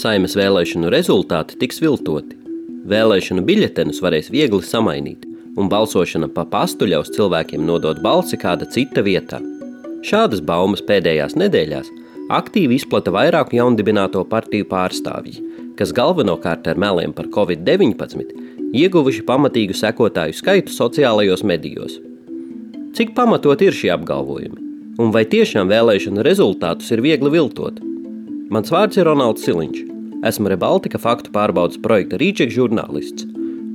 Saimas vēlēšanu rezultāti tiks viltoti. Vēlēšanu biļetenus varēs viegli samainīt, un balsošana pa pastu ļaus cilvēkiem nodot balsi kāda cita vietā. Šādas baumas pēdējās nedēļās aktīvi izplata vairāku jaundibināto partiju pārstāvji, kas galvenokārt ar meliem par covid-19 ieguvuši pamatīgu sekotāju skaitu sociālajos medijos. Cik pamatot ir šie apgalvojumi? Un vai tiešām vēlēšanu rezultātus ir viegli viltot? Mans vārds ir Ronalds Siliņš. Esmu Rebaltika faktu pārbaudas projekta Rīčeka žurnālists,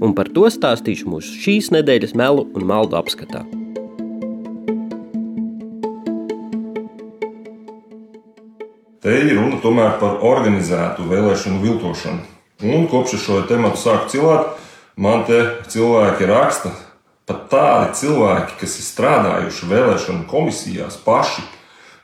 un par to stāstīšu mūsu šīs nedēļas melu un maldu apskatā. Te ir runa tomēr par organizētu vēlēšanu viltošanu. Un kopš šo tematu sāku cilāt, man te cilvēki raksta, pat tādi cilvēki, kas ir strādājuši vēlēšanu komisijās paši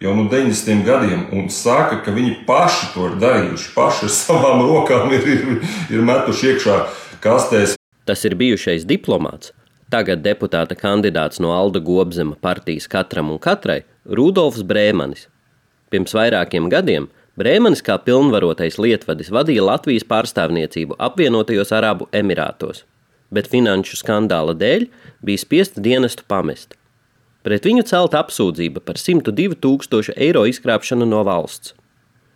jau no 90 gadiem, un saka, ka viņi paši to ir darījuši, paši ar savām rokām ir, ir, ir metuši iekšā kastēs. Tas ir bijušais diplomāts, tagad deputāta kandidāts no Alda Gobzema partijas katram un katrai Rudolfs Brēmanis. Pirms vairākiem gadiem Brēmanis kā pilnvarotais lietvadis vadīja Latvijas pārstāvniecību apvienotajos Arabu Emirātos, bet finanšu skandāla dēļ bija spiesta dienestu pamest. Pret viņu celta apsūdzība par 102 tūkstošu eiro izkrāpšanu no valsts.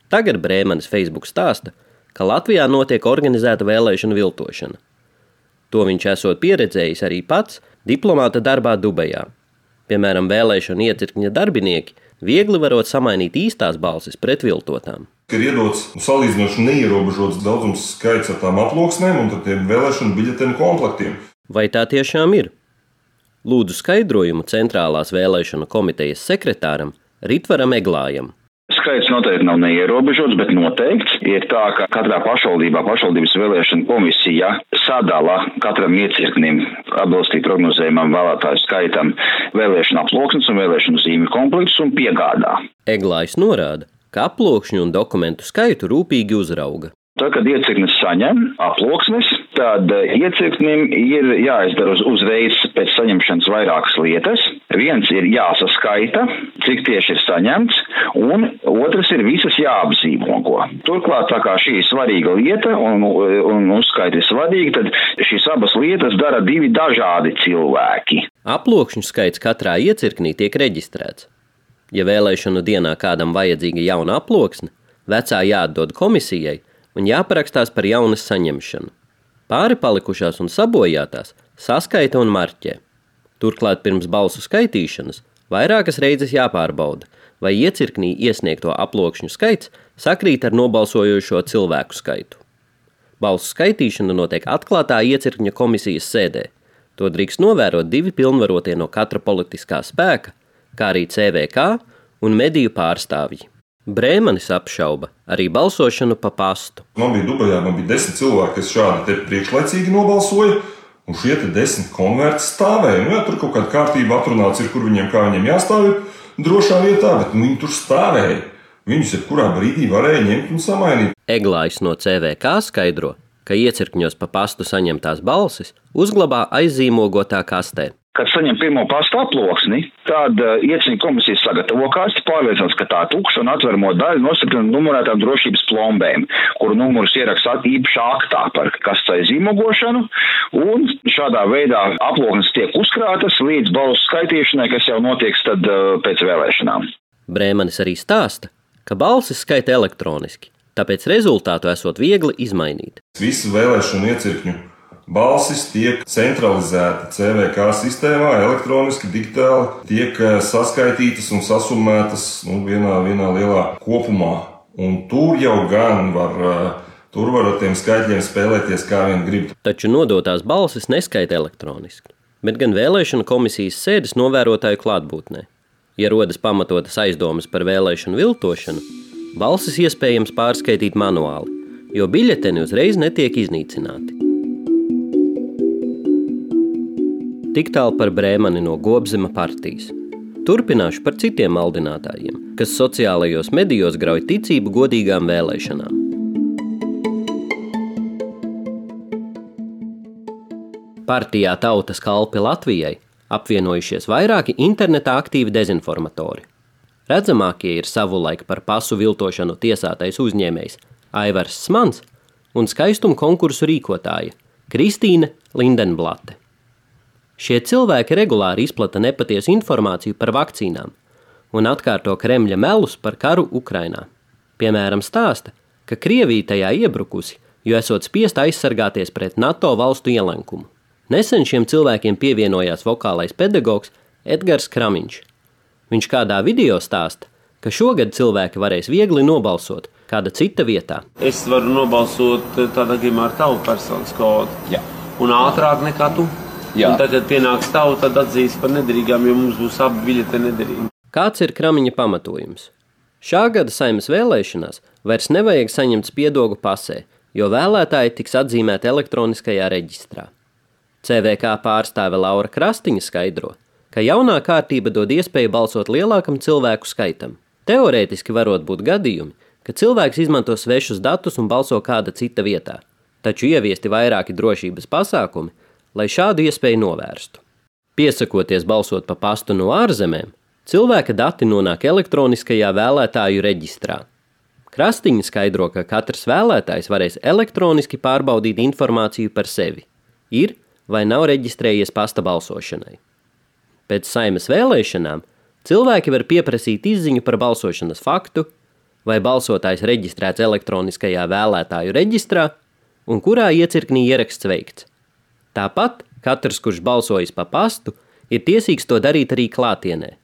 Tagad Brēmanis Facebook stāsta, ka Latvijā notiek organizēta vēlēšana viltošana. To viņš esot pieredzējis arī pats diplomāta darbā Dubajā. Piemēram, vēlēšana iecirkņa darbinieki viegli varot samainīt īstās balsis pret viltotām. Ir iedots salīdzinoši neierobežots daudzums skaits ar tām aploksnēm un tiem vēlēšanu biļetenu komplektiem. Vai tā tiešām ir? Lūdzu skaidrojumu centrālās vēlēšanu komitejas sekretāram Ritvaram Eglājam. Skaits noteikti nav neierobežots, bet noteikts ir tā, ka katrā pašvaldībā pašvaldības vēlēšana komisija sadala katram iecirknim atbilstīgi prognozējumam vēlētāju skaitam vēlēšana aploksnes un vēlēšanu zīmju kompleksus un piegādā. Eglājs norāda, ka aploksņu un dokumentu skaitu rūpīgi uzrauga. Tad, kad iecirknis saņem aploksnes, tad iecirknim ir jāizdara uz, uzreiz pēc saņemšanas vairākas lietas. Viens ir jāsaskaita, cik tieši ir saņemts, un otrs ir visas jāapzīmogo. Turklāt, tā kā šī ir svarīga lieta un, un uzskaita ir svarīga, tad šīs abas lietas dara divi dažādi cilvēki. Aplokšņu skaits katrā iecirknī tiek reģistrēts. Ja vēlēšanu dienā kādam vajadzīga jauna aploksne, vecā jāatdod komisijai un jāparakstās par jaunas saņemšanu. Pāri palikušās un sabojātās saskaita un marķē. Turklāt pirms balsu skaitīšanas vairākas reizes jāpārbauda, vai iecirknī iesniegto aplokšņu skaits sakrīt ar nobalsojošo cilvēku skaitu. Balsu skaitīšana notiek atklātā iecirkņa komisijas sēdē. To drīkst novērot divi pilnvarotie no katra politiskā spēka, kā arī CVK un mediju pārstāvji. Brēmanis apšauba arī balsošanu pa pastu. Man bija Dubajā, man bija desmit cilvēki, kas šādi priekšlaicīgi nobalsoja. Un šie desmit konverti stāvēja. Nu, jā, tur kaut kāda kārtība atrunāts, ir, kur viņiem, viņiem jāstāv drošā vietā, bet nu, viņi tur stāvēja. Viņus jebkurā brīdī varēja ņemt un samainīt. Eglājs no CVK skaidro, ka iecirkņos pa pastu saņemtās balsis uzglabā aizīmogotā kastē. Kad saņem pirmo pasta aploksni, tad uh, iecīņa komisija sagatavo kasti, pārliecinās, ka tā tukša un atveramo daļu nostiprina numurētām drošības plombēm, kuru numurus ieraksta īpašā aktā par kastai zīmogošanu, un šādā veidā aploksnes tiek uzkrātas līdz balsu skaitīšanai, kas jau notiek tad uh, pēc vēlēšanām. Brēmanis arī stāsta, ka balsis skaita elektroniski, tāpēc rezultātu esot viegli izmainīt. Visu vēlēšanu iecirkņu Balsis tiek centralizēta CVK sistēmā, elektroniski, digitāli, tiek eh, saskaitītas un sasumētas nu, vienā, vienā lielā kopumā. Un tur jau gan var, eh, tur var ar tiem skaitļiem spēlēties kā vien grib. Taču nodotās balsis neskaita elektroniski, bet gan vēlēšana komisijas sēdes novērotāju klātbūtnē. Ja rodas pamatotas aizdomas par vēlēšanu viltošanu, balsis iespējams pārskaitīt manuāli, jo biļeteni uzreiz netiek iznīcināti. Tik tālu par Brēmani no Gobzema partijas. Turpināšu par citiem maldinātājiem, kas sociālajos medijos grauj ticību godīgām vēlēšanām. Partijā Tautas kalpi Latvijai apvienojušies vairāki internetā aktīvi dezinformatori. Redzamākie ir savulaik par pasu viltošanu tiesātais uzņēmējs Aivars Smans un skaistuma konkursu rīkotāja Kristīne Lindenblate. Šie cilvēki regulāri izplata nepatiesu informāciju par vakcīnām un atkārto Kremļa melus par karu Ukrainā. Piemēram, stāsta, ka Krievija tajā iebrukusi, jo esot spiest aizsargāties pret NATO valstu ielenkumu. Nesen šiem cilvēkiem pievienojās vokālais pedagogs Edgars Kramiņš. Viņš kādā video stāsta, ka šogad cilvēki varēs viegli nobalsot kāda cita vietā. Es varu nobalsot tādā gadījumā ar tavu personas kodu. Jā. Un ātrāk nekā tu. Jā. Un tad, kad pienāks tauta, tad atzīs par nederīgām, jo mums būs abi biļeti nederīgi. Kāds ir kramiņa pamatojums? Šā gada saimnes vēlēšanās vairs nevajag saņemt spiedogu pasē, jo vēlētāji tiks atzīmēti elektroniskajā reģistrā. CVK pārstāve Laura Krastiņa skaidro, ka jaunā kārtība dod iespēju balsot lielākam cilvēku skaitam. Teorētiski varot būt gadījumi, ka cilvēks izmanto svešus datus un balso kāda cita vietā, taču ieviesti vairāki drošības pasākumi, lai šādu iespēju novērstu. Piesakoties balsot pa pastu no ārzemēm, cilvēka dati nonāk elektroniskajā vēlētāju reģistrā. Krastiņa skaidro, ka katrs vēlētājs varēs elektroniski pārbaudīt informāciju par sevi, ir vai nav reģistrējies pasta balsošanai. Pēc saimas vēlēšanām cilvēki var pieprasīt izziņu par balsošanas faktu, vai balsotājs reģistrēts elektroniskajā vēlētāju reģistrā un kurā iecirknī ieraksts veikts. Tāpat katrs, kurš balsojis pa pastu, ir tiesīgs to darīt arī klātienē.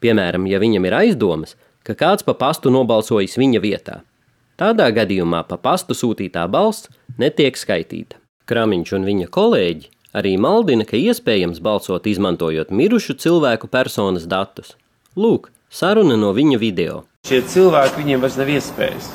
Piemēram, ja viņam ir aizdomas, ka kāds pa pastu nobalsojis viņa vietā. Tādā gadījumā pa pastu sūtītā balss netiek skaitīta. Kramiņš un viņa kolēģi arī maldina, ka iespējams balsot izmantojot mirušu cilvēku personas datus. Lūk, saruna no viņa video. Šie cilvēki viņiem vairs nav iespējas,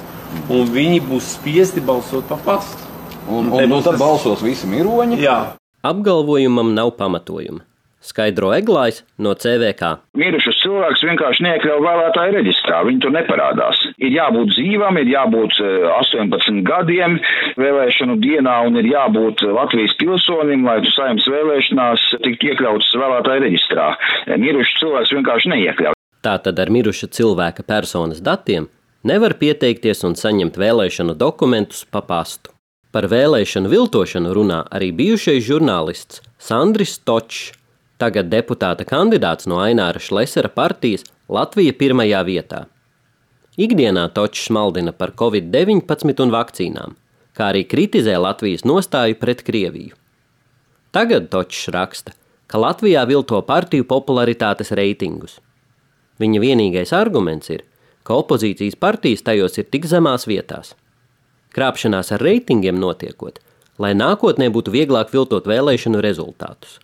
un viņi būs spiesti balsot pa pastu. Un, un, un nu, tad tas... balsos visi miroņi? Jā, Apgalvojumam nav pamatojuma. Skaidro Eglājs no CVK. Mirušus cilvēkus vienkārši neiekļauj vēlētāju reģistrā. Viņi tur neparādās. Ir jābūt dzīvam, ir jābūt 18 eh, gadiem vēlēšanu dienā un ir jābūt Latvijas pilsonim, lai tu saimnes vēlēšanās tiktu iekļauts vēlētāju reģistrā. Mirušus cilvēkus vienkārši neiekļauj. Tātad ar miruša cilvēka personas datiem nevar pieteikties un saņemt vēlēšanu dokumentus pa pastu. Par vēlēšanu viltošanu runā arī bijušais žurnālists Sandris Točs, tagad deputāta kandidāts no Aināra Šlesera partijas Latvija pirmajā vietā. Ikdienā Točs maldina par covid-19 un vakcīnām, kā arī kritizē Latvijas nostāju pret Krieviju. Tagad Točs raksta, ka Latvijā vilto partiju popularitātes reitingus. Viņa vienīgais arguments ir, ka opozīcijas partijas tajos ir tik zemās vietās – krāpšanās ar reitingiem notiekot, lai nākotnē būtu vieglāk viltot vēlēšanu rezultātus.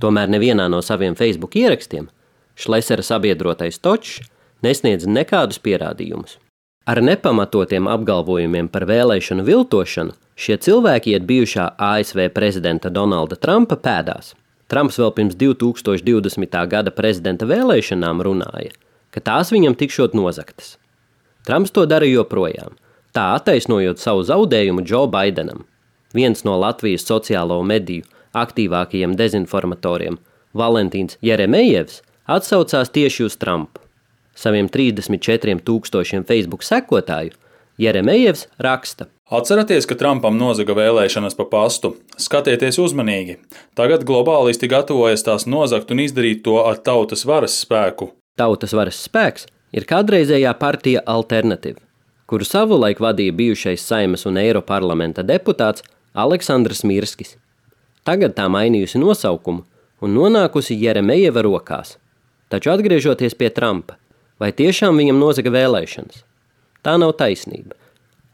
Tomēr nevienā no saviem Facebook ierakstiem Šlesera sabiedrotais Točs nesniedz nekādus pierādījumus. Ar nepamatotiem apgalvojumiem par vēlēšanu viltošanu šie cilvēki iet bijušā ASV prezidenta Donalda Trumpa pēdās. Trumps vēl pirms 2020. gada prezidenta vēlēšanām runāja, ka tās viņam tikšot nozaktas. Trumps to dara joprojām, tā attaisnojot savu zaudējumu Džo Baidenam. Viens no Latvijas sociālo mediju aktīvākajiem dezinformatoriem, Valentīns Jeremejevs, atsaucās tieši uz Trumpu. Saviem 34 tūkstošiem Facebook sekotāju Jeremejevs raksta. Atcerieties, ka Trumpam nozaga vēlēšanas pa pastu. Skatieties uzmanīgi. Tagad globālisti gatavojas tās nozagt un izdarīt to ar tautas varas spēku. Tautas varas spēks ir kādreizējā partija Alternatīva kuru savulaik vadīja bijušais Saimas un Eiroparlamenta deputāts Aleksandrs Mirskis. Tagad tā mainījusi nosaukumu un nonākusi Jeremejeva rokās. Taču atgriežoties pie Trumpa, vai tiešām viņam nozaga vēlēšanas? Tā nav taisnība.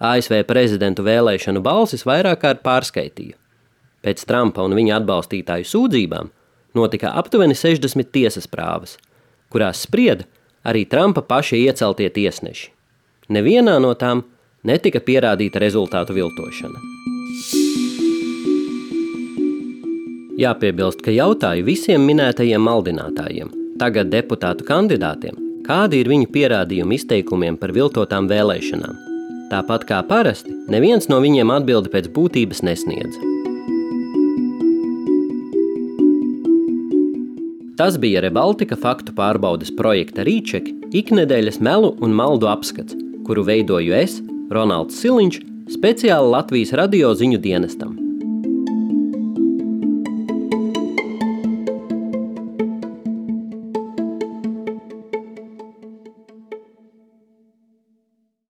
ASV prezidentu vēlēšanu balsis vairāk kārt pārskaitīja. Pēc Trumpa un viņa atbalstītāju sūdzībām notika aptuveni 60 tiesas prāvas, kurās sprieda arī Trumpa paši ieceltie tiesneši. Nevienā no tām netika pierādīta rezultātu viltošana. Jāpiebilst, ka jautāju visiem minētajiem maldinātājiem, tagad deputātu kandidātiem, kādi ir viņu pierādījumi izteikumiem par viltotām vēlēšanām. Tāpat kā parasti, neviens no viņiem atbildi pēc būtības nesniedz. Tas bija Rebaltika faktu pārbaudes projekta Rīčeka iknedēļas melu un maldu apskats, kuru veidoju es, Ronalds Siliņš, speciāli Latvijas radio ziņu dienestam.